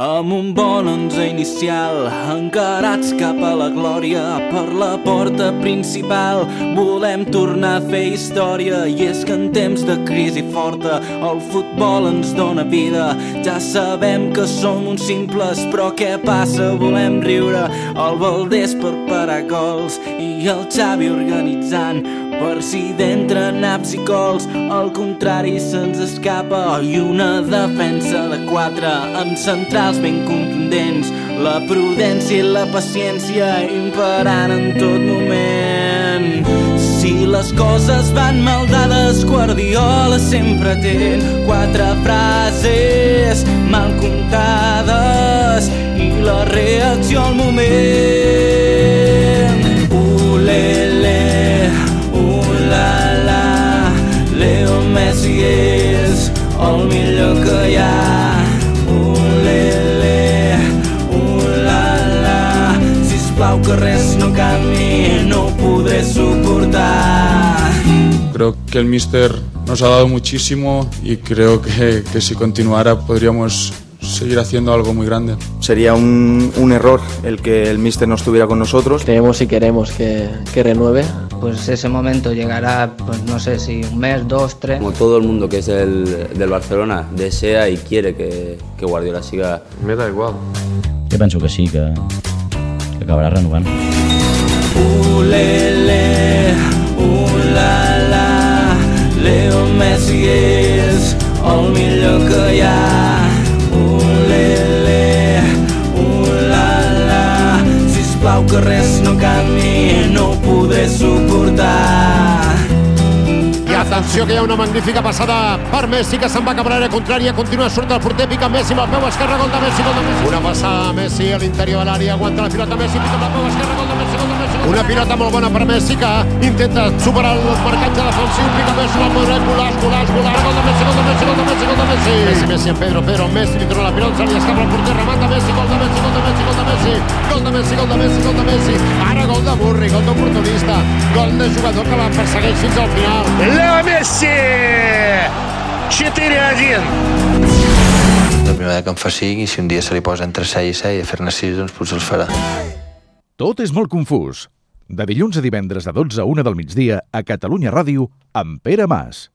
Amb un bon onze inicial, encarats cap a la glòria per la porta principal, volem tornar a fer història i és que en temps de crisi forta el futbol ens dona vida. Ja sabem que som uns simples, però què passa? Volem riure, el Valdés per parar gols i el Xavi organitzant per si d'entre naps i cols al contrari se'ns escapa i una defensa de quatre amb centrals ben contundents. La prudència i la paciència imperant en tot moment. Si les coses van mal dades Guardiola sempre té quatre frases mal comptades i la reacció al moment. Ulele la, Leo Messi és el millor que hi ha. Creo que el míster nos ha dado muchísimo y creo que, que si continuara podríamos seguir haciendo algo muy grande. Sería un, un, error el que el míster no estuviera con nosotros. Creemos y queremos que, que, renueve. Pues ese momento llegará, pues no sé si un mes, dos, tres. Como todo el mundo que es el, del Barcelona desea y quiere que, que Guardiola siga. Me da igual. Jo penso que sí, que, que acabarà renovant. Ulele, Messi és el millor que hi ha. Ulele, ulala, sisplau que res no canvi, no ho podré suportar. I atenció que hi ha una magnífica passada per Messi que se'n va cap a l'àrea contrària, continua surt el porter, pica Messi amb el peu esquerre, gol de Messi, gol de Messi. Una passada Messi a l'interior de l'àrea, aguanta la pilota Messi, pica amb el peu esquerre, gol de Messi, gol de Messi. Pilota molt bona per Messi que intenta superar el marcatge defensiu, pica Messi, la podrà golaç, golaç, golaç, gol de Messi, gol de Messi, gol de Messi, gol de Messi. Messi, Messi en Pedro, Pedro, Messi, li trona la pilota, se li escapa el porter, remata Messi, gol de Messi, gol de Messi, gol de Messi, gol de Messi, gol de Messi, gol de Messi. Ara gol de Burri, gol d'oportunista, gol de jugador que va perseguir fins al final. Leo Messi! 4-1. La primera que en fa 5 i si un dia se li posa entre 6 i 6 a fer-ne 6, doncs potser els farà. Tot és molt confús. De dilluns a divendres de 12 a 1 del migdia a Catalunya Ràdio amb Pere Mas.